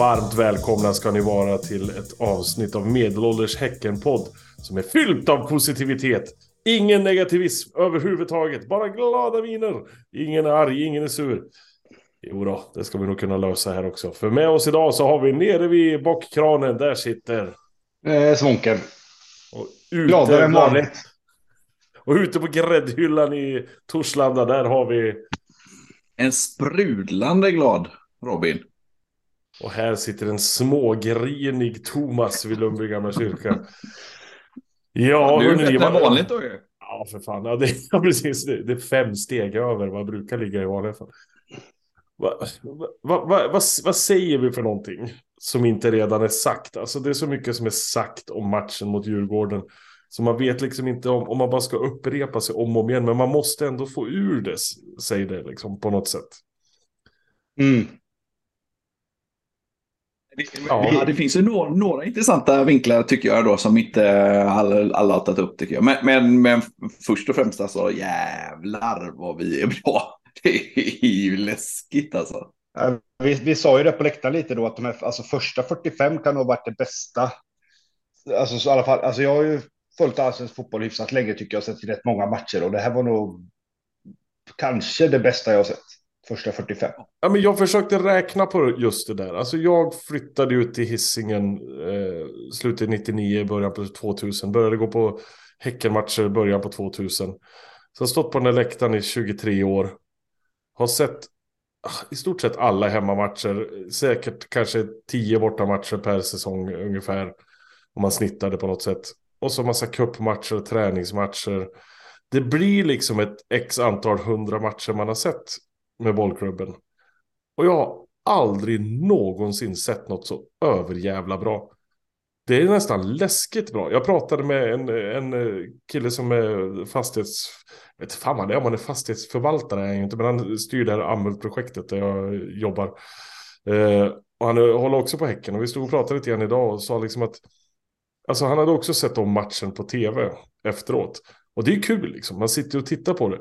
Varmt välkomna ska ni vara till ett avsnitt av Medelålders Häcken-podd som är fyllt av positivitet. Ingen negativism överhuvudtaget, bara glada miner. Ingen är arg, ingen är sur. Jo då, det ska vi nog kunna lösa här också. För med oss idag så har vi nere vid bockkranen, där sitter... Eh, svånken. Och Gladare än vanligt. Och ute på gräddhyllan i Torslanda, där har vi... En sprudlande glad Robin. Och här sitter en smågrinig Thomas vid Lundby gamla kyrka. Ja, du är än vad- vanligt då ju. Ja, för fan. Ja, det, ja, precis. Det, det är fem steg över vad brukar ligga i vanliga fall. Va, va, va, va, vad, vad säger vi för någonting som inte redan är sagt? Alltså det är så mycket som är sagt om matchen mot Djurgården. Så man vet liksom inte om, om man bara ska upprepa sig om och om igen. Men man måste ändå få ur det, säger det liksom på något sätt. Mm. Ja. Det finns ju några, några intressanta vinklar tycker jag då som inte alla, alla har tagit upp tycker jag. Men, men, men först och främst alltså jävlar vad vi är bra. Det är ju läskigt alltså. Vi, vi sa ju det på läktaren lite då att de här, alltså första 45 kan nog ha varit det bästa. Alltså, så i alla fall, alltså jag har ju följt allsvensk fotboll hyfsat länge tycker jag, sett rätt många matcher och det här var nog kanske det bästa jag har sett. Första 45. Ja, men jag försökte räkna på just det där. Alltså jag flyttade ut till Hisingen eh, slutet 99, början på 2000. Började gå på Häckenmatcher början på 2000. Så jag har stått på den där läktaren i 23 år. Har sett ah, i stort sett alla hemmamatcher. Säkert kanske 10 bortamatcher per säsong ungefär. Om man snittade på något sätt. Och så massa cupmatcher, träningsmatcher. Det blir liksom ett x antal hundra matcher man har sett med bollklubben. Och jag har aldrig någonsin sett något så överjävla bra. Det är nästan läskigt bra. Jag pratade med en, en kille som är fastighets... Jag vet fan vad det är, om han är fastighetsförvaltare är inte, men han styr det här Amul-projektet där jag jobbar. Eh, och han håller också på Häcken och vi stod och pratade lite grann idag och sa liksom att Alltså han hade också sett om matchen på tv efteråt. Och det är kul liksom, man sitter och tittar på det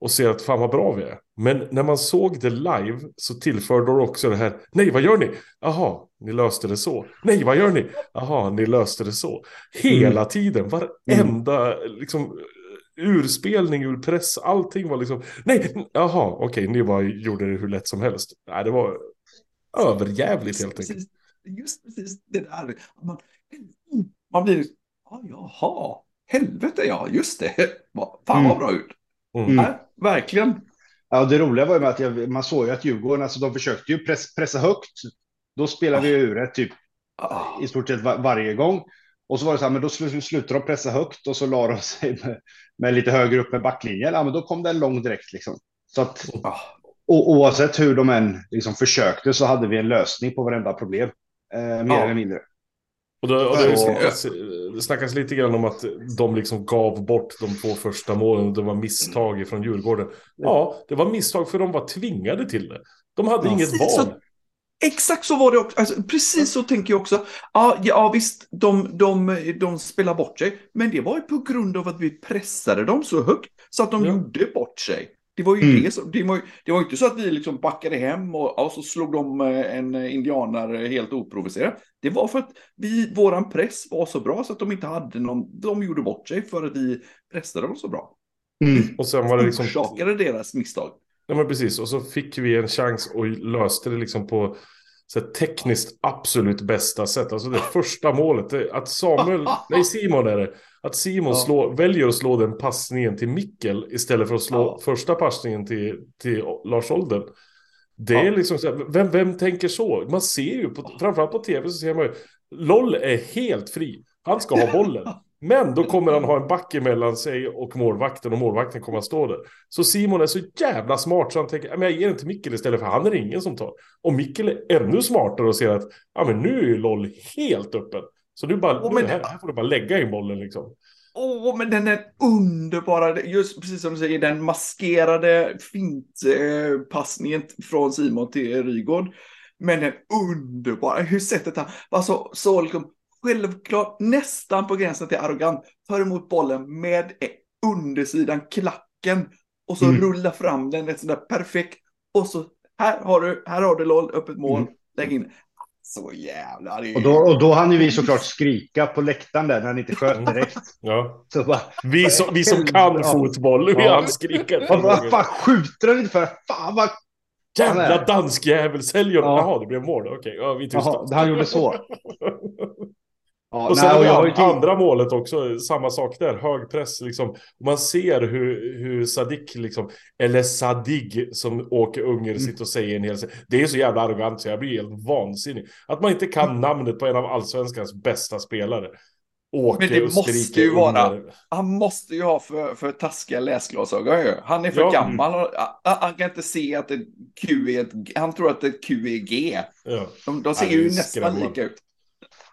och ser att fan vad bra vi är. Men när man såg det live så tillförde de också det här. Nej, vad gör ni? Jaha, ni löste det så. Nej, vad gör ni? Jaha, ni löste det så. Hela tiden, varenda liksom urspelning, ur press, allting var liksom. Nej, jaha, okej, ni bara gjorde det hur lätt som helst. Nej, det var överjävligt helt enkelt. Just precis det där. Man, man blir, ja, jaha, helvete ja, just det. Fan vad Mm. bra ut. Mm. Nej, verkligen. Ja, det roliga var ju med att jag, man såg ju att Djurgården, alltså de försökte ju press, pressa högt. Då spelade vi ur det typ Ah, i stort sett var, varje gång. Och så var det så här, men då sl slutade de pressa högt och så la de sig med, med lite högre upp med backlinjen. Ja, men då kom det en lång direkt liksom. Så att ah. o, oavsett hur de än liksom försökte så hade vi en lösning på varenda problem. Eh, mer Ja. eller mindre. Och, då, och det, har snackats, det snackas lite grann om att de liksom gav bort de två första målen. Det var misstag från Djurgården. Ja, det var misstag för de var tvingade till det. De hade Ja. inget Precis så- val. Exakt så var det också. Alltså, precis så tänker jag också. Ja, ja visst, de, de, de spelar bort sig. Men det var ju på grund av att vi pressade dem så högt så att de Ja. gjorde bort sig. Det var ju Mm. det som, det var, ju- det var inte så att vi liksom backade hem och, och så slog de eh, en indianare helt oprovocerat. Det var för att vi, våran press var så bra så att de inte hade någon, de gjorde bort sig för att vi pressade dem så bra. Mm. Och sen var det liksom... Orsakade deras misstag. Ja, men precis. Och så fick vi en chans och löste det liksom på så tekniskt absolut bästa sätt. Alltså det första målet, det, att Samuel, nej Simon är det, att Simon Ja. slår, väljer att slå den passningen till Mikkel istället för att slå Ja. första passningen till, till Lars Olden. Det Ja. är liksom så här, vem, vem tänker så? Man ser ju, på, framförallt på tv så ser man ju, LOL är helt fri. Han ska ha bollen. Men då kommer han ha en back emellan sig och målvakten och målvakten kommer att stå där. Så Simon är så jävla smart så han tänker, "Ja, men jag ger den till Mikkel istället för han är det ingen som tar. Och Mikkel är ännu smartare och ser att, ja men nu är ju LOL helt öppen. Så nu bara, Åh, nu, här, här får du bara lägga in bollen liksom. Åh, men den är underbara, just precis som du säger, den maskerade fintpassningen från Simon till Rygård. Men den underbara, hur sättet han var så, så liksom självklart, nästan på gränsen till arrogant, tar emot bollen med undersidan, klacken, och så Mm. rullar fram den ett sådär perfekt, och så här har du, här har du LOL, öppet mål, Mm. lägg in. Så jävla... Det är... Och då, och då hann ju vi såklart skrika på läktaren där när han inte sköt direkt. Ja. Så bara, Vi, som, vi som kan fotboll, vi Ja. han skriker. vad, vad fan skjuter han inte för? Fan vad... Jävla danskjävel, sälj honom. Ja. Jaha, det blev mål. Okej, ja, vi tystar. Jaha, han gjorde så. Ja, Och sen nej, har och vi jag har ju an- andra målet också, samma sak där, hög press liksom. Man ser hur, hur Sadik liksom, eller Sadig som Åke Unger Mm. sitter och säger en hel Det är så jävla arrogant så jag blir helt vansinnig. Att man inte kan Mm. namnet på en av allsvenskans bästa spelare. Åke Men det och måste ju vara- Unger. Han måste ju ha för, för taskiga läsglasögon ju. Han är för Ja. gammal. och- Han, han kan inte se att ett Q är ett... Han tror att ett Q är G. Ja. De, de ser ju nästan skrämmande. lika ut.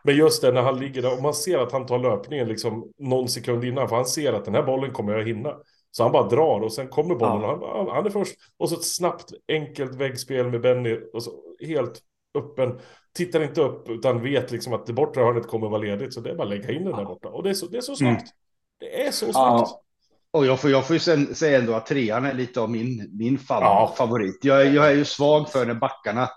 Men just det, när han ligger där och man ser att han tar löpningen liksom någon sekund innan, för han ser att den här bollen kommer jag hinna. Så han bara drar och sen kommer bollen Ja. och han, han är först. Och så ett snabbt, enkelt väggspel med Benny och så helt öppen. Tittar inte upp utan vet liksom att det bortre hörnet kommer vara ledigt. Så det är bara att lägga in den där borta. Och det är så, det är så snabbt. Det är så snabbt. Ja. Och jag får, jag får ju sen säga ändå att trean är lite av min, min Ja. favorit. Jag, jag är ju svag för när backarna,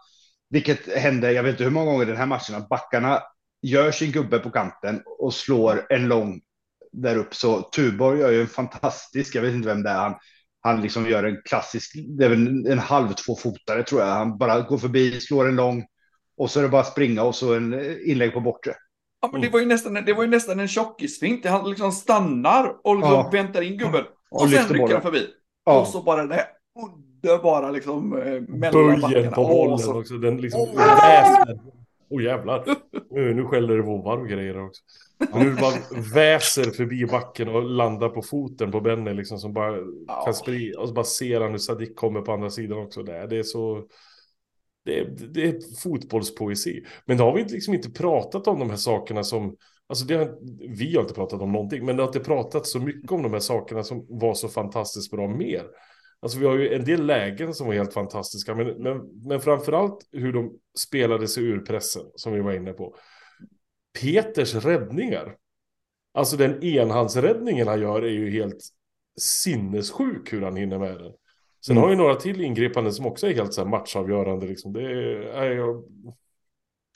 vilket hände, jag vet inte hur många gånger den här matchen, att backarna gör sin gubbe på kanten och slår en lång där upp. Så Tuborg gör ju en fantastisk, jag vet inte vem det är, han, han liksom gör en klassisk, det är väl en, halv tvåfotare tror jag. Han bara går förbi, slår en lång och så är det bara springa och så en eh, inlägg på bortre. Ja, men det Mm. var ju nästan, det var ju nästan en tjockisfint. Han liksom stannar och liksom Ja. väntar in gubben. Och, Och sen rycker han förbi. Ja. Och så bara det här underbara liksom eh, mellan Böjen på bollen så- också. Den liksom väser. Åh jävlar. Nu, nu skäller det vovvar och grejer också. Men nu bara väser förbi backen och landar på foten på Benny liksom som bara Ja. kan sprida. Och så bara ser han hur Sadik kommer på andra sidan också. Det är, det är så... Det är, det är fotbollspoesi. Men då har vi liksom inte pratat om de här sakerna som... Alltså det har, vi har inte pratat om någonting, men det har inte pratat så mycket om de här sakerna som var så fantastiskt bra mer. Alltså vi har ju en del lägen som var helt fantastiska, men, men, men framförallt hur de spelade sig ur pressen, som vi var inne på. Peters räddningar. Alltså den enhandsräddningen han gör är ju helt sinnessjuk hur han hinner med den. Sen Mm. har ju några till ingripanden som också är helt så här matchavgörande. Liksom. Det är, är jag,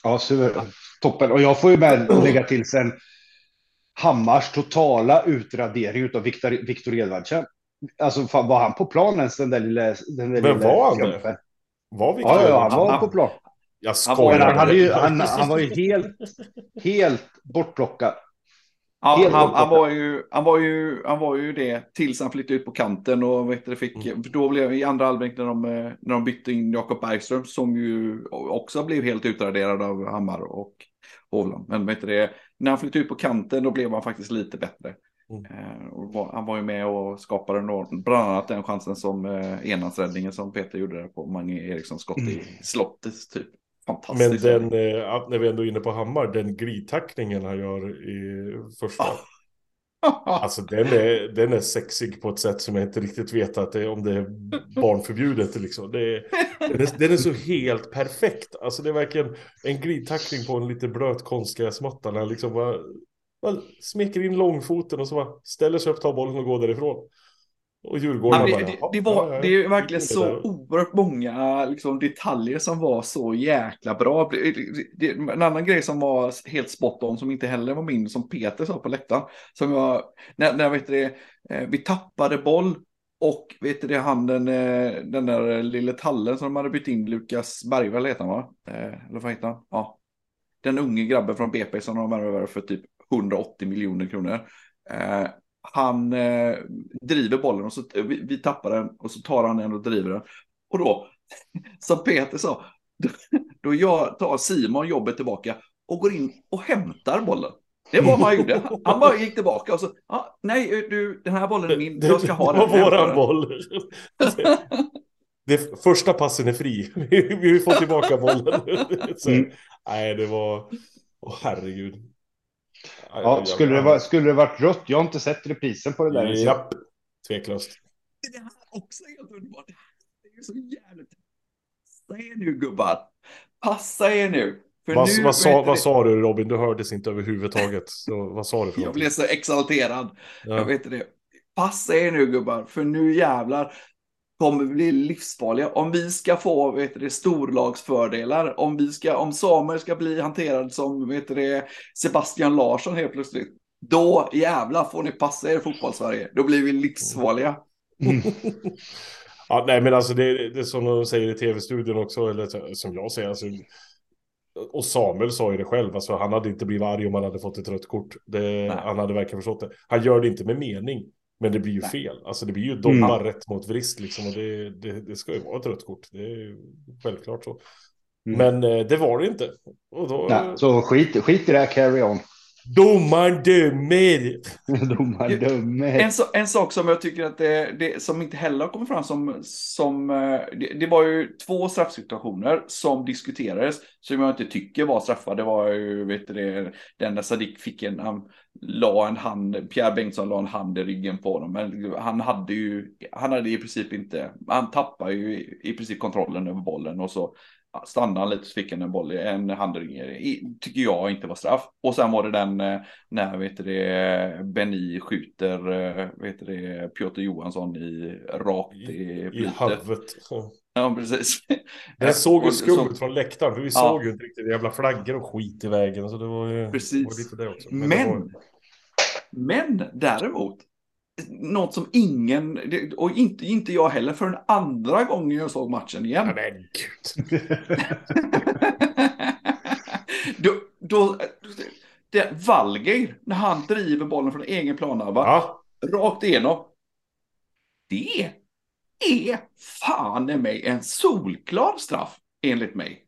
Ja, super. toppen. Och jag får ju med lägga till sen Hammars totala utradering av Viktor, Viktor Edvardsen. Alltså fan, var han på plan ens den där lilla... Den där Men lilla var han det? var vi Ja, ja, han var på plan. Jag Han var- Men skojar. han, hade ju, han, han var ju helt, helt bortplockad. Ja, han, han, var ju, han, var ju, han var ju det tills han flyttade ut på kanten och vet du, fick, Mm. då blev i andra halvlek när de, eh, när de bytte in Jakob Bergström som ju också blev helt utraderad av Hammar och Hovland. Men vet du, det, när han flyttade ut på kanten då blev han faktiskt lite bättre. Mm. Eh, och var, han var ju med och skapade nå- bland annat den chansen som eh, enhandsräddningen som Peter gjorde där på Mange Erikssons skott i slottet typ. Men Fantastiskt. den, eh, när vi ändå är inne på Hammar, den glidtackningen han gör i första. Alltså den är, den är sexig på ett sätt som jag inte riktigt vet att det, om det är barnförbjudet. Liksom. Det är, den, är, den är så helt perfekt. Alltså det är verkligen en glidtackling på en lite blöt konstgräsmatta. När han liksom bara, bara smeker in långfoten och så bara ställer sig upp, tar bollen och går därifrån. Och Djurgården Ja, det, bara... det, "Ja, det, var, ja, det är verkligen så det." oerhört många liksom, detaljer som var så jäkla bra. Det, det, det, en annan grej som var helt spot on, som inte heller var min, som Peter sa på läktaren. Som var, när, när vet det, eh, vi tappade boll och vet du det, han den, eh, den där lille tallen som de hade bytt in, Lukas Bergvall heter han va? Eh, Eller vad heter han? Ja. Den unge grabben från BP som de värvade för typ 180 miljoner kronor. Eh, han eh, driver bollen och så vi, vi tappar den och så tar han den och driver den. Och då, som Peter sa, då, då jag tar Simon jobbet tillbaka och går in och hämtar bollen. Det var vad han gjorde. Han bara gick tillbaka och så, ah, nej du, den här bollen är min, jag ska ha det den. var Hämta våran boll. Det, första passen är fri. Vi, vi får tillbaka bollen. Så, Mm. Nej, det var... Åh, herregud. Ja, skulle, det vara, skulle det varit rött? Jag har inte sett reprisen på det där. Japp, tveklöst. Det här är också helt underbart. Det är ju så jävligt. Passa er nu gubbar. Passa er nu. För Vad, nu, vad, sa, vad sa du Robin? Du hördes inte överhuvudtaget. Så, vad sa du för Jag blev så exalterad. Jag Ja. vet det. Passa er nu gubbar, för nu jävlar kommer bli livsfarliga. Om vi ska få vet du, storlagsfördelar, om, vi ska, om Samuel ska bli hanterad som vet du, Sebastian Larsson helt plötsligt, då jävla får ni passa er fotbollssverige. Då blir vi livsfarliga. Mm. ja, nej, men alltså det, det är som de säger i tv-studion också, eller som jag säger, alltså, och Samuel sa ju det själv, alltså, han hade inte blivit arg om han hade fått ett rött kort. Det, han hade verkligen förstått det. Han gör det inte med mening. Men det blir ju fel. Alltså det blir ju dobbar mm. rätt mot vrist liksom. Och det, det, det, ska ju vara ett rött kort. Det är självklart så. Mm. Men eh, det var det inte. Och då, Nej, så skit, skit i det här, carry on. Domaren dömer! Domaren dömer. En, so en sak som jag tycker att det, det som inte heller har kommit fram som, som eh, det, det, var ju två straffsituationer som diskuterades som jag inte tycker var straffar. Det var ju, vet du det, den där Sadik fick en, han la en hand, Pierre Bengtsson la en hand i ryggen på honom. Men han hade ju, han hade i princip inte, han tappade ju i, i princip kontrollen över bollen och så stannade han lite så fick han en boll, en handring, tycker jag inte var straff. Och sen var det den eh, när vet det, Benny skjuter eh, vet det, Piotr Johansson i rakt i, i, i huvudet. Ja, precis. Det såg ju skumt ut från läktaren, för vi ja. såg ju inte riktigt jävla flaggor och skit i vägen. Så det var ju precis. Var lite det också. Men, men, var... men däremot, något som ingen, och inte, inte jag heller, för en andra gången jag såg matchen igen. Ja, men gud. då, då, det, Valgeir, när han driver bollen från egen planhalva, ja. rakt igenom. Det är fan i mig en solklar straff, enligt mig.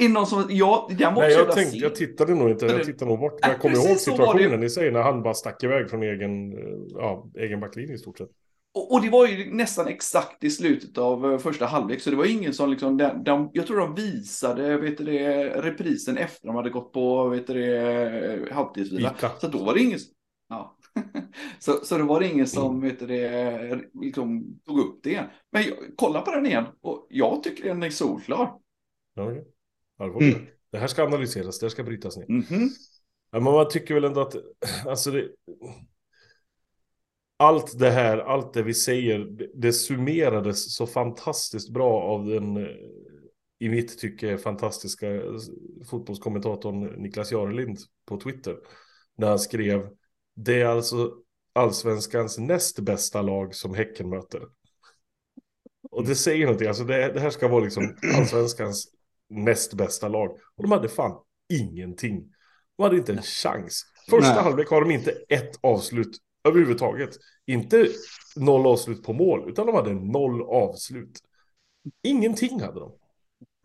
Är någon som, ja, den var Nej, jag, tänkte, jag tittade nog inte, jag tittade nog bort. Men jag kommer ihåg situationen i sig när han bara stack iväg från egen, ja, egen backlinje i stort sett. Och, och, det var ju nästan exakt i slutet av eh, första halvlek, så det var ingen som liksom, de, de, jag tror de visade, vet det, reprisen efter de hade gått på, vet det, halvtidsvila. Så då var det ingen, ja. så, så då var det ingen som, mm. vet det, liksom tog upp det. Men jag, kolla på den igen, och jag tycker den är solklar. Okay. Mm. Det här ska analyseras, det här ska brytas ner. Mm -hmm. ja, men man tycker väl ändå att, alltså det, allt det här, allt det vi säger, det, summerades så fantastiskt bra av den, i mitt tycke, fantastiska fotbollskommentatorn Niklas Jarelind på Twitter. När han skrev, det är alltså allsvenskans näst bästa lag som Häcken möter. Och det säger någonting, alltså det, det här ska vara liksom allsvenskans näst bästa lag. Och de hade fan ingenting. De hade inte en chans. Första Nej. halvlek har de inte ett avslut överhuvudtaget. Inte noll avslut på mål, utan de hade noll avslut. Ingenting hade de.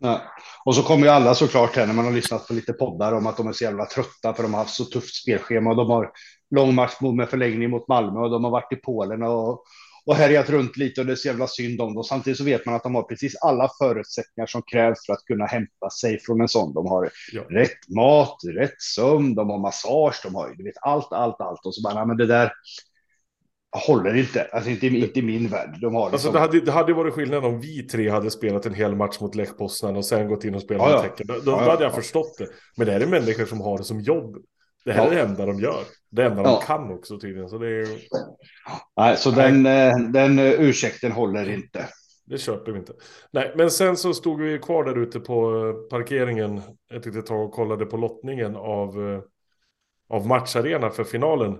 Nej. Och så kommer ju alla såklart här när man har lyssnat på lite poddar om att de är så jävla trötta för de har haft så tufft spelschema och de har lång match med förlängning mot Malmö och de har varit i Polen och och härjat runt lite och det är så jävla synd om dem. Samtidigt så vet man att de har precis alla förutsättningar som krävs för att kunna hämta sig från en sån. De har ja. rätt mat, rätt sömn, de har massage, de har du vet, allt, allt, allt. Och så bara, nej, men det där håller inte. Alltså inte, inte i min värld. De har alltså, liksom... det, hade, det hade varit skillnad om vi tre hade spelat en hel match mot Lech Poznan och sen gått in och spelat ja, ja. Tecken. Då, då ja, hade jag förstått det. Men det här är människor som har det som jobb. Det här är det enda de gör. Det enda de kan också tydligen. Så det är... Nej, så Nej. den, eh, den eh, ursäkten håller inte. Det köper vi inte. Nej, men sen så stod vi kvar där ute på eh, parkeringen ett litet tag och kollade på lottningen av, av matcharena för finalen.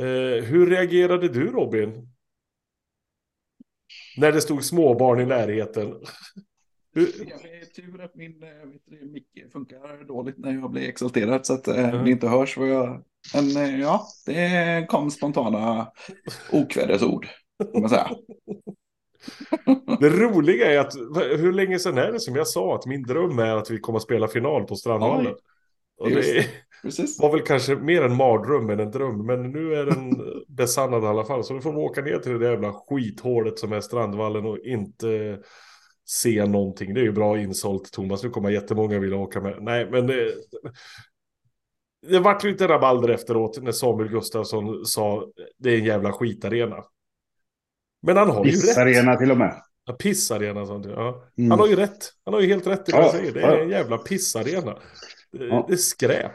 Eh, hur reagerade du Robin? När det stod småbarn i närheten. Är tur att min mick funkar dåligt när jag blir exalterad så att mm. det inte hörs vad jag... Men äh, ja, det kom spontana okvädesord, man säga. Det roliga är att hur länge sedan är det som jag sa att min dröm är att vi kommer att spela final på Strandvallen. Och det Precis. var väl kanske mer en mardröm än en dröm, men nu är den besannad i alla fall. Så nu får vi åka ner till det jävla skithålet som är Strandvallen och inte se någonting. Det är ju bra insålt Thomas. Nu kommer jättemånga vilja åka med. Nej, men det, det vart lite rabalder efteråt när Samuel Gustafsson sa det är en jävla skitarena. Men han har ju rätt. Pissarena till och med. Ja, pissarena. Sånt, ja. Mm. Han har ju rätt. Han har ju helt rätt i det ja, han säger. Det är en jävla pissarena. Det, ja. det är skräp.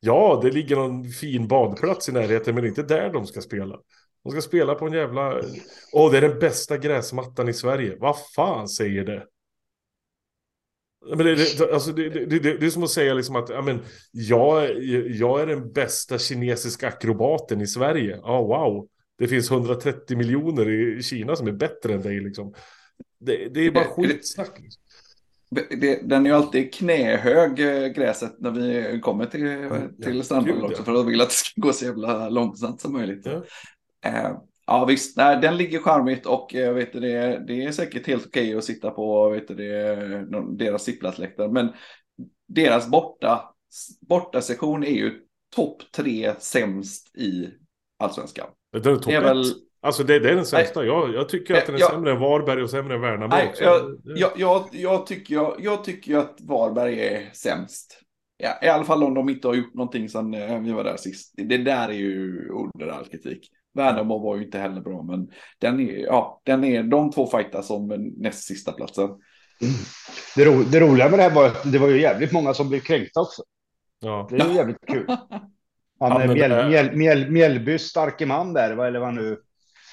Ja, det ligger någon fin badplats i närheten, men inte där de ska spela. De ska spela på en jävla... Åh, det är den bästa gräsmattan i Sverige. Vad fan säger det? Men det, det, alltså det, det, det, det är som att säga liksom att ja, men, jag, jag är den bästa kinesiska akrobaten i Sverige. Oh, wow. Det finns 130 miljoner i Kina som är bättre än dig. Liksom. Det, det är bara skitsnack. Liksom. Den är ju alltid knähög eh, gräset när vi kommer till, till ja, Strandvallen också. För att vill att det ska gå så jävla långsamt som möjligt. Ja. Ja visst, nej, den ligger charmigt och jag vet det, det är säkert helt okej att sitta på vet det, deras sittplatsläktare. Men deras borta, borta sektion är ju topp tre sämst i allsvenskan. Det är topp ett. Väl... Alltså det, det, är den sämsta. Jag, jag tycker att den är jag, sämre än Varberg och sämre än Värnamo nej, också. Jag, jag, jag, jag, tycker, jag, jag tycker att Varberg är sämst. Ja, I alla fall om de inte har gjort någonting sedan eh, vi var där sist. Det där är ju under all kritik. Värnamo var ju inte heller bra, men den är, ja, den är de två fightas om näst sista platsen. Mm. Det, ro, det, roliga med det här var att det var ju jävligt många som blev kränkta också. Ja. Det är ju jävligt kul. Han är Mjäl, Mjäl, Mjäl, Mjällbys starke man där, eller vad nu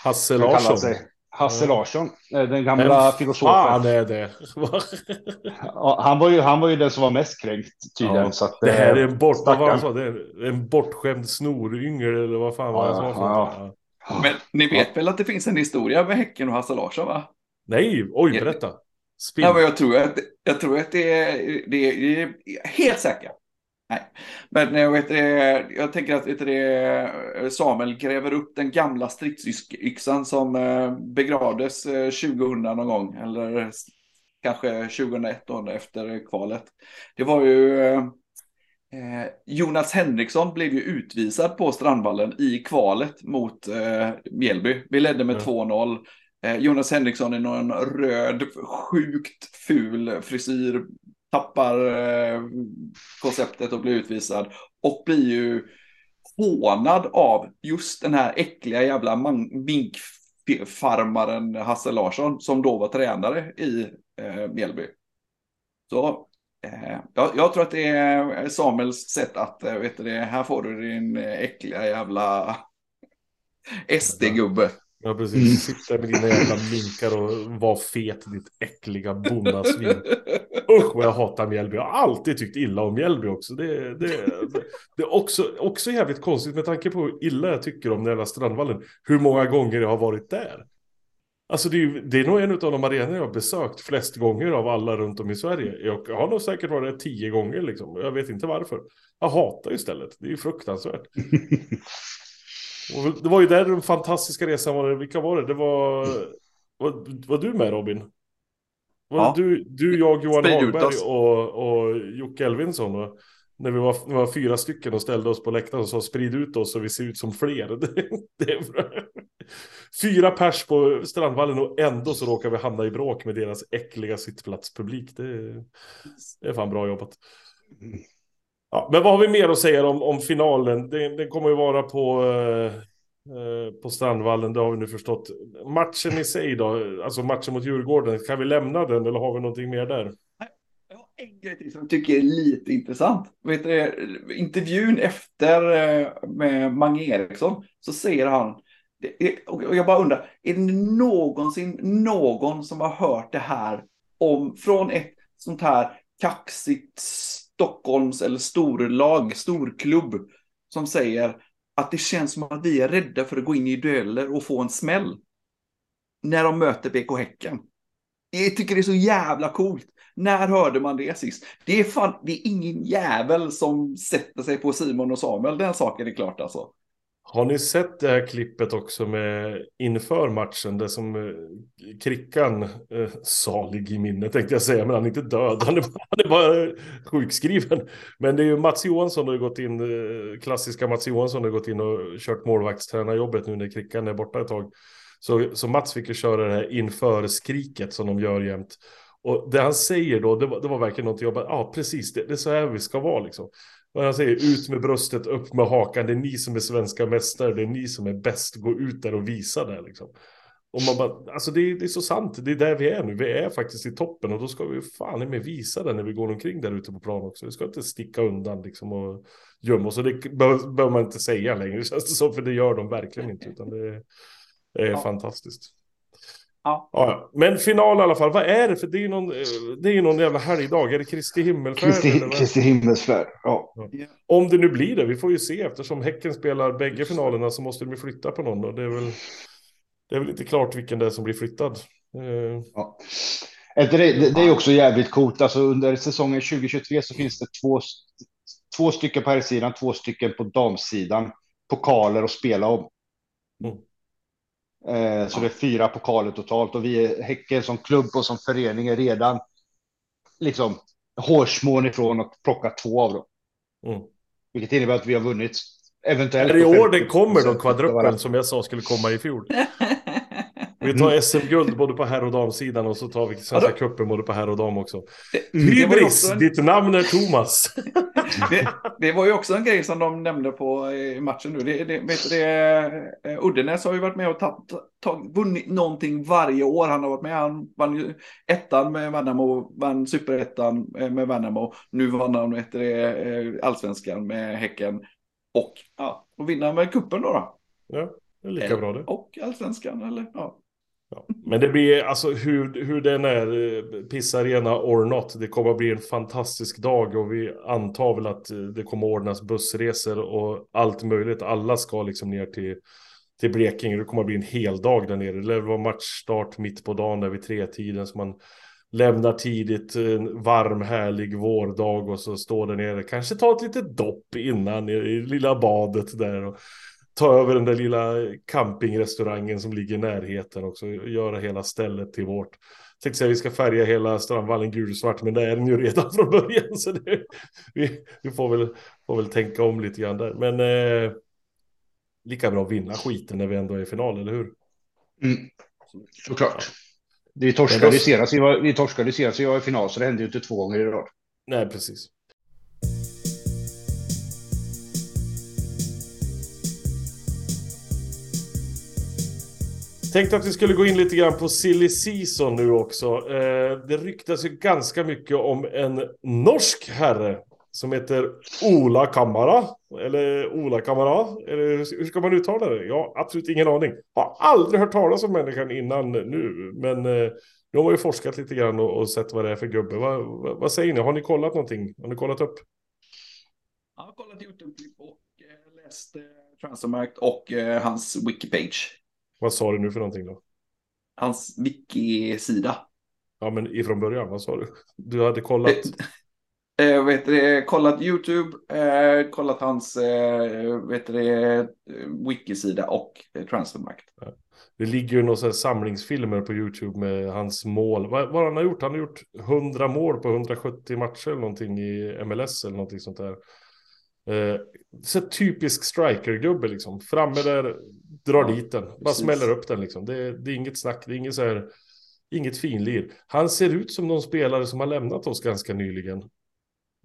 Hasse Larsson. Hasse Larsson, eh, den gamla Vem filosofen. Fan är det? han, var ju, han var ju den som var mest kränkt tydligen. Ja, så att, det här är en, bort, vad var sa, det är en bortskämd snoryngel eller vad fan var det som ja, ja. Men ni vet väl att det finns en historia med Häcken och Hasse Larsson va? Nej, oj berätta. Spinn. Ja, men jag tror att, jag tror att det är, det är, det är helt säkert. Nej, men jag, vet det, jag tänker att vet det, Samuel gräver upp den gamla stridsyxan som eh, begravdes 2000 eh, någon gång, eller kanske 2001 då, efter kvalet. Det var ju eh, Jonas Henriksson blev ju utvisad på Strandvallen i kvalet mot eh, Mjällby. Vi ledde med mm. 2-0. Eh, Jonas Henriksson i någon röd, sjukt ful frisyr tappar eh, konceptet och blir utvisad och blir ju hånad av just den här äckliga jävla minkfarmaren Hasse Larsson som då var tränare i eh, Mjällby. Så eh, jag, jag, tror att det är Samuels sätt att, eh, vet du det, här får du din äckliga jävla SD-gubbe. Ja, precis. Mm. Sitta med dina jävla minkar och var fet, ditt äckliga bonnasvin. Usch vad jag hatar Mjällby. Jag har alltid tyckt illa om Mjällby också. Det, det, det är också, också jävligt konstigt med tanke på hur illa jag tycker om den jävla Strandvallen. Hur många gånger jag har varit där. Alltså det är, det är nog en av de arenor jag har besökt flest gånger av alla runt om i Sverige. Jag har nog säkert varit där tio gånger liksom. Jag vet inte varför. Jag hatar istället. Det är ju fruktansvärt. Och det var ju där den fantastiska resan var. Vilka var det? Det var... Var, var du med Robin? Var ja. du, du, jag, Johan Hagberg och, och Jocke Elvinsson? Och när vi var, vi var fyra stycken och ställde oss på läktaren och sa sprid ut oss så vi ser ut som fler. Det, det Fyra pers på Strandvallen och ändå så råkar vi hamna i bråk med deras äckliga sittplatspublik. Det, det är fan bra jobbat. Ja, men vad har vi mer att säga om, om finalen? Den, den kommer ju vara på, eh, eh, på Strandvallen, det har vi nu förstått. Matchen i sig då, alltså matchen mot Djurgården, kan vi lämna den eller har vi någonting mer där? Jag har en grej till som jag tycker är lite intressant. Vet du, intervjun efter eh, med Mange Eriksson så säger han, och jag bara undrar, är det någonsin någon som har hört det här om, från ett sånt här kaxigt Stockholms eller storlag, storklubb som säger att det känns som att vi är rädda för att gå in i dueller och få en smäll när de möter BK Häcken. Jag tycker det är så jävla coolt. När hörde man det sist? Det är, fan, det är ingen jävel som sätter sig på Simon och Samuel, den saken är klart alltså. Har ni sett det här klippet också med inför matchen? Det som eh, Krickan, eh, salig i minne tänkte jag säga, men han är inte död. Han är, han är bara sjukskriven. Men det är ju Mats Johansson har gått in, eh, klassiska Mats Johansson har gått in och kört målvaktstränarjobbet nu när Krickan är borta ett tag. Så, så Mats fick ju köra det här inför skriket som de gör jämt. Och det han säger då, det var, det var verkligen någonting jag bara, ja precis, det, det är så här vi ska vara liksom. Och han säger ut med bröstet, upp med hakan, det är ni som är svenska mästare, det är ni som är bäst, gå ut där och visa det liksom. Och man bara, alltså det, det, är så sant, det är där vi är nu. Vi är faktiskt i toppen och då ska vi fan med visa det när vi går omkring där ute på plan också. Vi ska inte sticka undan liksom och gömma oss. Och det behöver man inte säga längre känns det som, för det gör de verkligen inte. Utan det är ja. fantastiskt. Ja. ja. Men final i alla fall, vad är det? För det är ju någon, det är ju någon jävla helgdag. Är det Kristi himmelsfärd? Kristi, Kristi himmelsfärd, ja. ja. Om det nu blir det, vi får ju se. Eftersom Häcken spelar bägge finalerna så måste de ju flytta på någon. Och det är väl, det är väl inte klart vilken det är som blir flyttad. Eh. Ja. Det, det, det är också jävligt coolt. Alltså under säsongen 2023 så finns det två, två stycken på här sidan, två stycken på damsidan. Pokaler att spela om. Mm. Eh, så det är fyra pokaler totalt och vi är Häcken som klubb och som förening är redan liksom hårsmån ifrån att plocka två av dem. Mm. Vilket innebär att vi har vunnit eventuellt. Är det i år den kommer då, kvadruppeln som jag sa skulle komma i fjol? Vi tar SM-guld både på herr och damsidan och så tar vi Svenska cupen både på herr och dam också. Hybris, en... ditt namn är Thomas. det, det, var ju också en grej som de nämnde på i matchen nu. Det, det, vet du, det, eh, Uddenäs har ju varit med och tagit, tagit, vunnit någonting varje år. Han har varit med. Han vann ju ettan med Värnamo, vann superettan eh, med Värnamo. Nu vann han vet det, eh, allsvenskan med Häcken. Och, ja, och vinna med kuppen då. då. Ja, det är lika bra det. Och allsvenskan, eller ja. Ja. Men det blir, alltså hur, hur den är, eh, pissarena or not, det kommer att bli en fantastisk dag och vi antar väl att eh, det kommer att ordnas bussresor och allt möjligt. Alla ska liksom ner till, till Blekinge, det kommer att bli en hel dag där nere. Det lär vara matchstart mitt på dagen där vid tretiden så man lämnar tidigt, en varm härlig vårdag och så står där nere, kanske ta ett litet dopp innan i, i lilla badet där. Och, ta över den där lilla campingrestaurangen som ligger i närheten också. Göra hela stället till vårt. Tänkte säga vi ska färga hela Strandvallen gulsvart, men det är den ju redan från början. Så det, vi, vi får, väl, får väl tänka om lite grann där. Men eh, lika bra att vinna skiten när vi ändå är i final, eller hur? Mm. Såklart. Vi torskade, då... senast, vi torskade senast vi var i final, så det hände ju inte två gånger i rad. Nej, precis. Tänkte att vi skulle gå in lite grann på silly season nu också. Eh, det ryktas ju ganska mycket om en norsk herre som heter Ola Kamara. Eller Ola Kamara. Eller hur ska man uttala det? Jag har absolut ingen aning. Har aldrig hört talas om människan innan nu. Men eh, nu har man ju forskat lite grann och, och sett vad det är för gubbe. Va, va, vad säger ni? Har ni kollat någonting? Har ni kollat upp? Jag har kollat YouTube-klipp och eh, läst eh, Transfermarkt och eh, hans wikipage. Vad sa du nu för någonting då? Hans wiki-sida. Ja, men ifrån början, vad sa du? Du hade kollat? Eh, vet du, kollat YouTube, eh, kollat hans eh, vet du, wiki-sida och eh, transfermarkt. Det ligger ju några samlingsfilmer på YouTube med hans mål. Vad, vad han har gjort? Han har gjort 100 mål på 170 matcher eller någonting i MLS eller någonting sånt där. Eh, så typisk striker-gubbe liksom. Framme där, drar ja, dit den. Bara precis. smäller upp den liksom. Det, det, är inget snack, det är inget så här, inget finlir. Han ser ut som någon spelare som har lämnat oss ganska nyligen.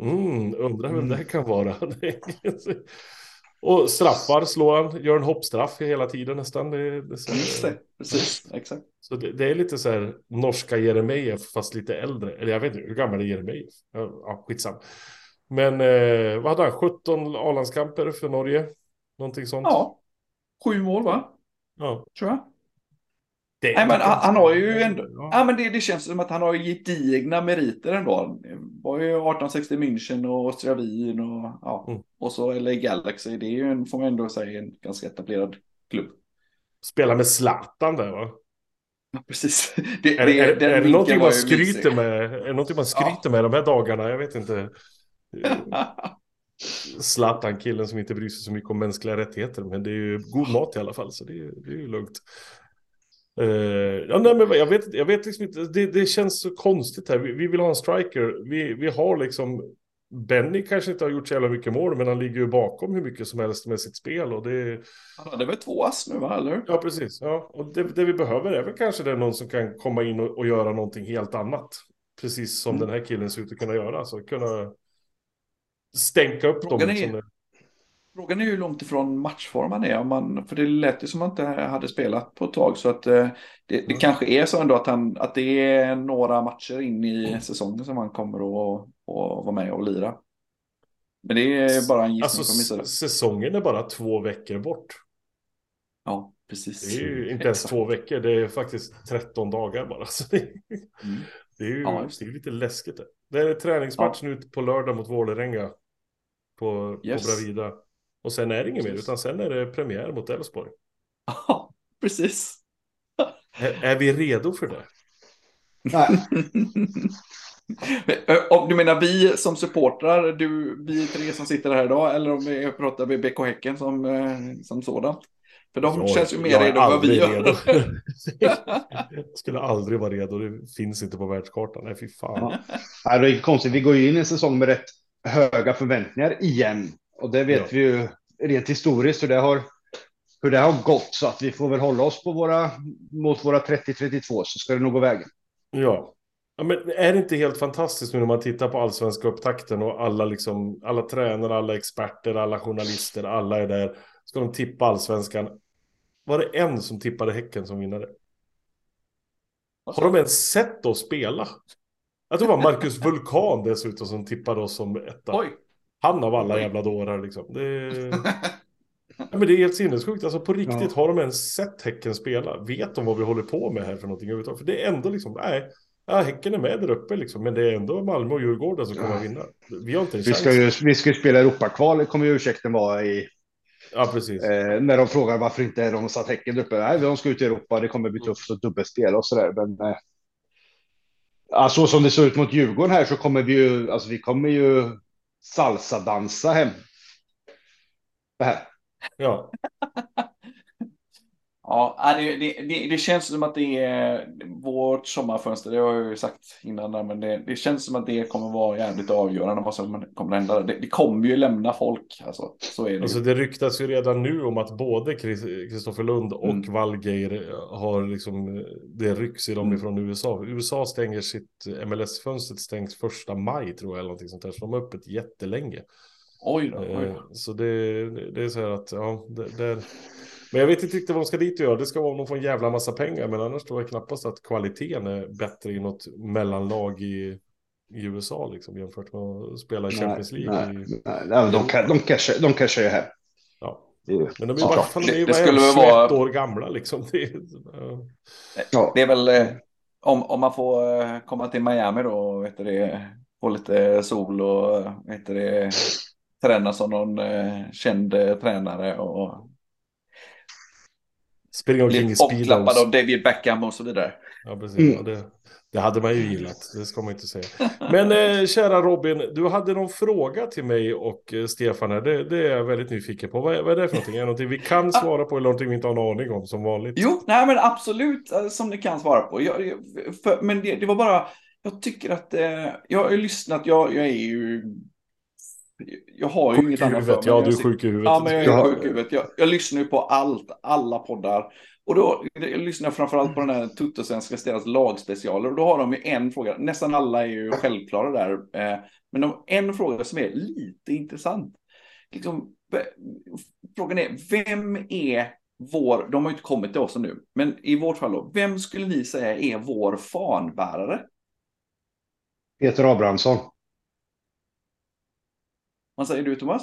Mm, undrar vem mm. det kan vara. Och straffar slår han, gör en hoppstraff hela tiden nästan. Det, det, Just det, precis, exakt. Så det, det, är lite så här norska Jeremejeff fast lite äldre. Eller jag vet inte, hur gammal är Jeremejeff? Ja, skitsam. Men eh, vad hade han? 17 A-landskamper för Norge? Någonting sånt? Ja. Sju mål va? Ja. Tror jag. Det Nej, men han, han, har ju ändå, ja. ja men det, det, känns som att han har gedigna meriter ändå. Det var ju 1860 München och Austria Wien och, ja, mm. och så LA Galaxy. Det är ju en, får man ändå säga, en ganska etablerad klubb. Spela med Zlatan där va? Ja, precis. Det, är, det, är, är det någonting man skryter med? Är det någonting man skryter ja. med de här dagarna? Jag vet inte. Zlatan-killen som inte bryr sig så mycket om mänskliga rättigheter. Men det är ju god mat i alla fall, så det är, det är ju lugnt. Uh, ja, nej, men jag vet, jag vet liksom inte, det, det känns så konstigt här. Vi, vi, vill ha en striker. Vi, vi har liksom, Benny kanske inte har gjort så jävla mycket mål, men han ligger ju bakom hur mycket som helst med sitt spel. Och det... Han hade väl två ass nu, va? Eller? Ja, precis. Ja. Och det, det vi behöver är väl kanske det någon som kan komma in och, och göra någonting helt annat. Precis som mm. den här killen ser ut att kunna göra. Så kunna stänka upp frågan dem. Är, Frågan är hur långt ifrån matchform man är. Om man, för det lät ju som att han inte hade spelat på ett tag. Så att eh, det, det mm. kanske är så ändå att, han, att det är några matcher in i säsongen som han kommer att, att vara med och lira. Men det är bara en gissning alltså, från min sida. Säsongen är bara två veckor bort. Ja, precis. Det är ju inte ens två veckor, det är faktiskt 13 dagar bara. Så det, mm. det är ju ja, det är lite läskigt. Det, det är träningsmatch ja. nu på lördag mot Vålerenga. På, yes. på Bravida. Och sen är det inget mer, utan sen är det premiär mot Elfsborg. Ja, precis. är, är vi redo för det? Nej. Om du menar vi som supportrar, du, vi tre som sitter här idag, eller om vi pratar med BK Häcken som, eh, som sådant? För de jag, känns ju mer redo än vad vi gör. jag skulle aldrig vara redo, det finns inte på världskartan. Nej, fy fan. Ja. det är konstigt, vi går ju in i en säsong med rätt höga förväntningar igen. Och det vet ja. vi ju rent historiskt hur det har hur det har gått så att vi får väl hålla oss på våra mot våra 30-32 så ska det nog gå vägen. Ja, Ja, men är det inte helt fantastiskt nu när man tittar på allsvenska upptakten och alla, liksom, alla tränare, alla experter, alla journalister, alla är där. Ska de tippa allsvenskan? Var det en som tippade Häcken som vinnare? Har de ens sett oss spela? Jag tror det var Marcus Vulkan dessutom som tippade oss som etta. Oj. Han av alla Oj. jävla dårar liksom. Det... ja, men det är helt sinnessjukt. Alltså på riktigt, ja. har de ens sett Häcken spela? Vet de vad vi håller på med här för någonting överhuvudtaget? För det är ändå liksom, nej. Ja, Häcken är med där uppe liksom, men det är ändå Malmö och Djurgården som kommer att vinna. Vi har inte en vi ska ju, vi ska ju spela Europakval, kommer ju ursäkten vara i. Ja, precis. Eh, när de frågar varför inte de satt Häcken där uppe. Nej, de ska ut i Europa, det kommer bli tufft och dubbelspel och så där. Men eh, alltså, som det ser ut mot Djurgården här så kommer vi ju, alltså vi kommer ju salsa-dansa hem. Det här. Ja. Ja, det, det, det, det, känns som att det är vårt sommarfönster, det har jag ju sagt innan, men det, det känns som att det kommer vara jävligt avgörande vad som kommer att hända. Det, kommer ju lämna folk, alltså, så är det Alltså det ryktas ju redan nu om att både Kristoffer Lund och mm. Valgeir har liksom, det rycks i dem mm. ifrån USA. USA stänger sitt, MLS-fönstret stängs första maj tror jag, eller någonting sånt där, så de har öppet jättelänge. Oj då, oj då. Eh, så det, är så här att, ja, det men jag vet inte riktigt vad de ska dit och göra. Det ska vara om de får en jävla massa pengar. Men annars tror jag knappast att kvaliteten är bättre i något mellanlag i, i USA liksom, jämfört med att spela i Champions League. Nej, i... nej, nej, de, kan, de, cashar, de ju hem. Ja. Men de är ju bara, fan, de är ju bara 21 vara... år gamla liksom. Det är, ja. det är väl eh, om, om man får eh, komma till Miami då, vet du få lite sol och vet du träna som någon eh, känd tränare och Springa omkring i speedos. Bortklappad av David Beckham och så vidare. Ja, precis. Mm. Ja, det, det, hade man ju gillat, det ska man inte säga. Men eh, kära Robin, du hade någon fråga till mig och eh, Stefan här. Det, det, är jag väldigt nyfiken på. Vad är, vad är det för någonting? Är det någonting vi kan svara på eller någonting vi inte har en aning om som vanligt? Jo, nej men absolut eh, som ni kan svara på. Jag, för, men det, det, var bara, jag tycker att eh, jag har lyssnat, jag, jag är ju jag har ju inget annat för mig. Ja, du är sjuk i huvudet. Ja, men jag är sjuk i huvudet. Jag, jag lyssnar ju på allt, alla poddar. Och då jag lyssnar jag framförallt på den här Tuttosvenska deras lagspecialer. Och då har de ju en fråga. Nästan alla är ju självklara där. Eh, men de, en fråga som är lite intressant. Liksom, frågan är, vem är vår, de har ju inte kommit till oss nu, men i vårt fall då, vem skulle ni säga är vår fanbärare? Peter Abrahamsson. Vad säger du Thomas?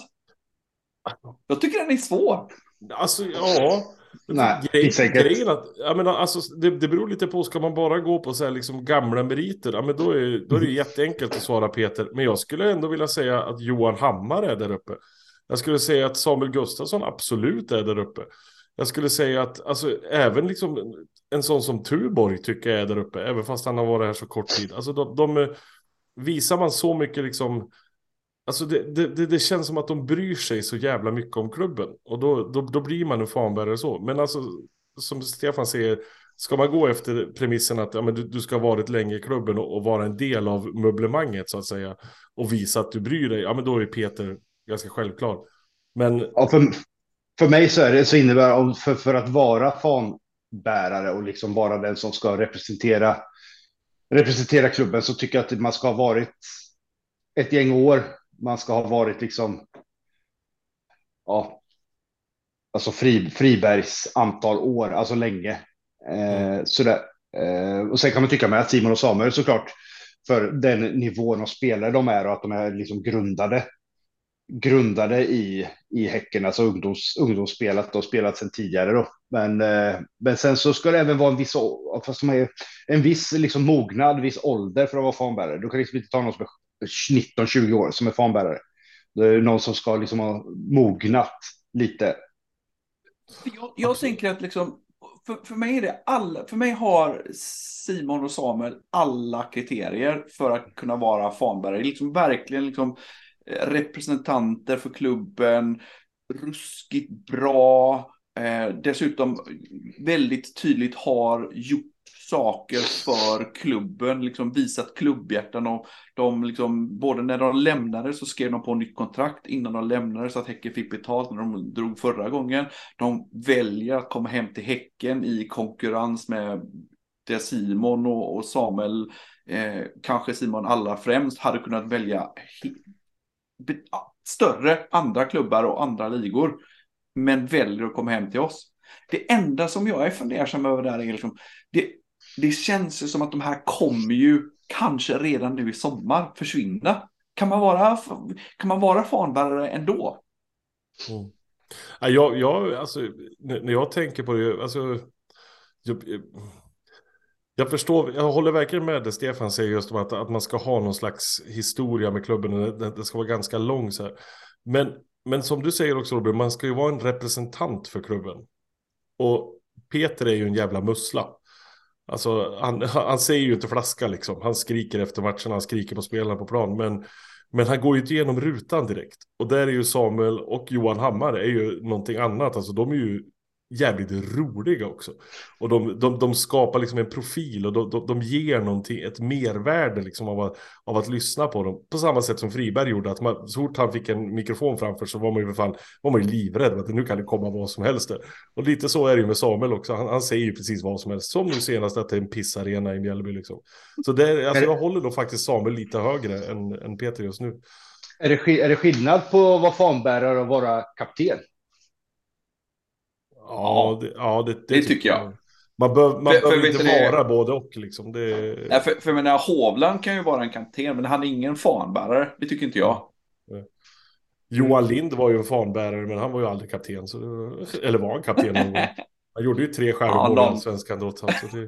Jag tycker den är svår. Alltså ja. Nej, Grej, grejen att, jag menar, alltså, det, det beror lite på, ska man bara gå på så här, liksom, gamla meriter, ja, men då, är, då är det jätteenkelt att svara Peter. Men jag skulle ändå vilja säga att Johan Hammar är där uppe. Jag skulle säga att Samuel Gustafsson absolut är där uppe. Jag skulle säga att alltså, även liksom, en sån som Tuborg tycker jag är där uppe, även fast han har varit här så kort tid. Alltså, de, de visar man så mycket liksom Alltså det, det, det, känns som att de bryr sig så jävla mycket om klubben. Och då, då, då blir man en fanbärare så. Men alltså, som Stefan säger, ska man gå efter premissen att ja, men du, du ska ha varit länge i klubben och, och, vara en del av möblemanget så att säga. Och visa att du bryr dig, ja men då är Peter ganska självklar. Men... Ja, för, för mig så, är det, så innebär det, för, för att vara fanbärare och liksom vara den som ska representera, representera klubben så tycker jag att man ska ha varit ett gäng år man ska ha varit liksom ja, alltså Fri, Fribergs antal år, alltså länge. Eh, sådär. Eh, och sen kan man tycka med att Simon och Samuel såklart, för den nivån av spelare de är och att de är liksom grundade grundade i, i Häcken, alltså ungdoms, ungdomsspelat och spelat sedan tidigare. Då. Men, eh, men sen så ska det även vara en viss, fast de är, en viss liksom mognad, viss ålder för att vara fanbärare. Du kan liksom inte ta någon som är 19-20 år som är fanbärare. Det är någon som ska liksom ha mognat lite. Jag, jag tänker att liksom, för, för mig är det alla, för mig har Simon och Samuel alla kriterier för att kunna vara fanbärare. Liksom verkligen liksom eh, representanter för klubben, ruskigt bra, eh, dessutom väldigt tydligt har gjort saker för klubben, liksom visat klubbhjärtan och de liksom, både när de lämnade så skrev de på nytt kontrakt innan de lämnade så att Häcken fick betalt när de drog förra gången. De väljer att komma hem till Häcken i konkurrens med det Simon och, och Samuel, eh, kanske Simon allra främst, hade kunnat välja större andra klubbar och andra ligor. Men väljer att komma hem till oss. Det enda som jag är fundersam över där är liksom, det, det känns ju som att de här kommer ju kanske redan nu i sommar försvinna. Kan man vara, kan man vara fanbärare ändå? Mm. Jag, jag, alltså, när jag tänker på det, alltså, jag, jag förstår, jag håller verkligen med det Stefan säger just om att, att man ska ha någon slags historia med klubben. Det, det ska vara ganska lång så här. Men, men som du säger också Robin, man ska ju vara en representant för klubben. Och Peter är ju en jävla mussla. Alltså han, han säger ju inte flaska liksom. Han skriker efter matchen, han skriker på spelarna på plan. Men, men han går ju inte igenom rutan direkt. Och där är ju Samuel och Johan Hammar är ju någonting annat. Alltså de är ju jävligt roliga också. Och de, de, de skapar liksom en profil och de, de, de ger någonting, ett mervärde liksom av att, av att lyssna på dem. På samma sätt som Friberg gjorde, att man, så fort han fick en mikrofon framför så var man ju fall, var man ju livrädd att nu kan det komma vad som helst där. Och lite så är det ju med Samuel också, han, han säger ju precis vad som helst. Som nu senast att det är en pissarena i Mjällby liksom. Så det, alltså jag håller då faktiskt Samuel lite högre än, än Peter just nu. Är det, är det skillnad på att vara fanbärare och vara kapten? Ja, det, ja, det, det, det tycker jag. Man, bör, man för, behöver inte det... vara både och. Liksom. Det... Nej, för, för menar, Hovland kan ju vara en kapten, men han är ingen fanbärare. Det tycker inte jag. Johan Lind var ju en fanbärare, men han var ju aldrig kapten. Så det... Eller var han kapten någon gång? Han gjorde ju tre skärmmål ja, i Allsvenskan då. Så det...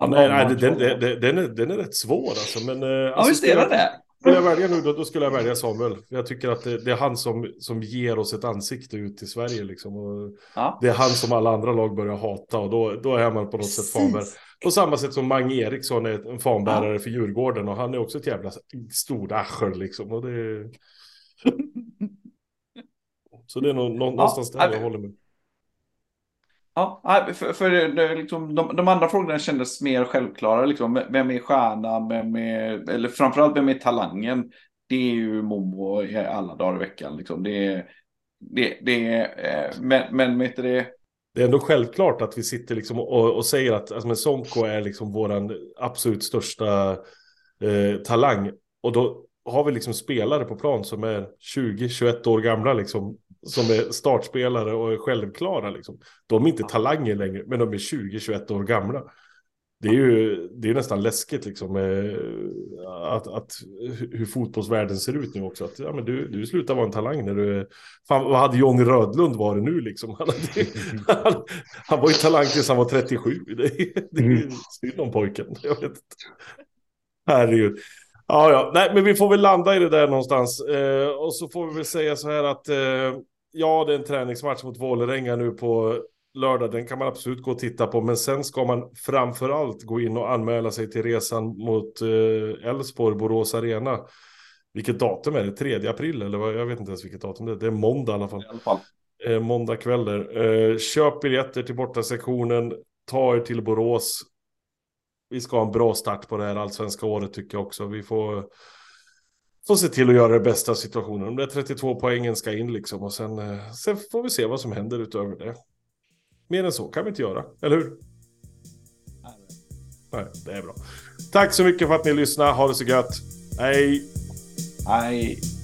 ja, nej, nej den, den, den, är, den är rätt svår alltså. Men, ja, alltså, visst är den det. Skulle jag välja nu då, då skulle jag välja Samuel. Jag tycker att det, det, är han som, som ger oss ett ansikte ut i Sverige. Liksom. Och ja. Det är han som alla andra lag börjar hata och då, då är man på något sätt fanbärare. På samma sätt som Mange Eriksson är en fanbärare ja. för Djurgården och han är också ett jävla stort arsel liksom. Och det... Så det är nog någonstans ja, där jag håller med. Ja, för, för det, liksom, de, de, andra frågorna kändes mer självklara. Liksom, vem är stjärnan? Vem är, eller framförallt vem är talangen? Det är ju Momo alla dagar i veckan. Liksom. Det är, det, det är, eh, men, men vet det... Det är ändå självklart att vi sitter liksom och, och säger att alltså, Sonko är liksom vår absolut största eh, talang. Och då har vi liksom spelare på plan som är 20-21 år gamla liksom som är startspelare och är självklara. Liksom. De är inte talanger längre, men de är 20-21 år gamla. Det är ju det är nästan läskigt liksom, att, att, hur fotbollsvärlden ser ut nu också. Att, ja, men du, du slutar vara en talang när du... Fan, vad hade Johnny Rödlund varit nu liksom? Han, hade, han, han, var ju talang tills han var 37. Det, det är mm. synd om pojken. Jag vet inte. Herregud. Ja, ja, nej, men vi får väl landa i det där någonstans. Eh, och så får vi väl säga så här att eh, ja, det är en träningsmatch mot Vålerenga nu på lördag. Den kan man absolut gå och titta på. Men sen ska man framför allt gå in och anmäla sig till resan mot eh, Elfsborg, eh, Borås Arena. Vilket datum är det? 3 april eller vad? Jag vet inte ens vilket datum det är. Det är måndag i alla fall. I alla fall. Eh, måndag kväll där. Eh, köp biljetter till bortasektionen. Ta er till Borås. Vi ska ha en bra start på det här allsvenska året tycker jag också. Vi får får se till att göra det bästa av situationen. De där 32 poängen ska in liksom och sen, eh, sen får vi se vad som händer utöver det. Mer än så kan vi inte göra, eller hur? Nej, det är bra. Tack så mycket för att ni lyssnade. Ha det så gött. Hej! Hej!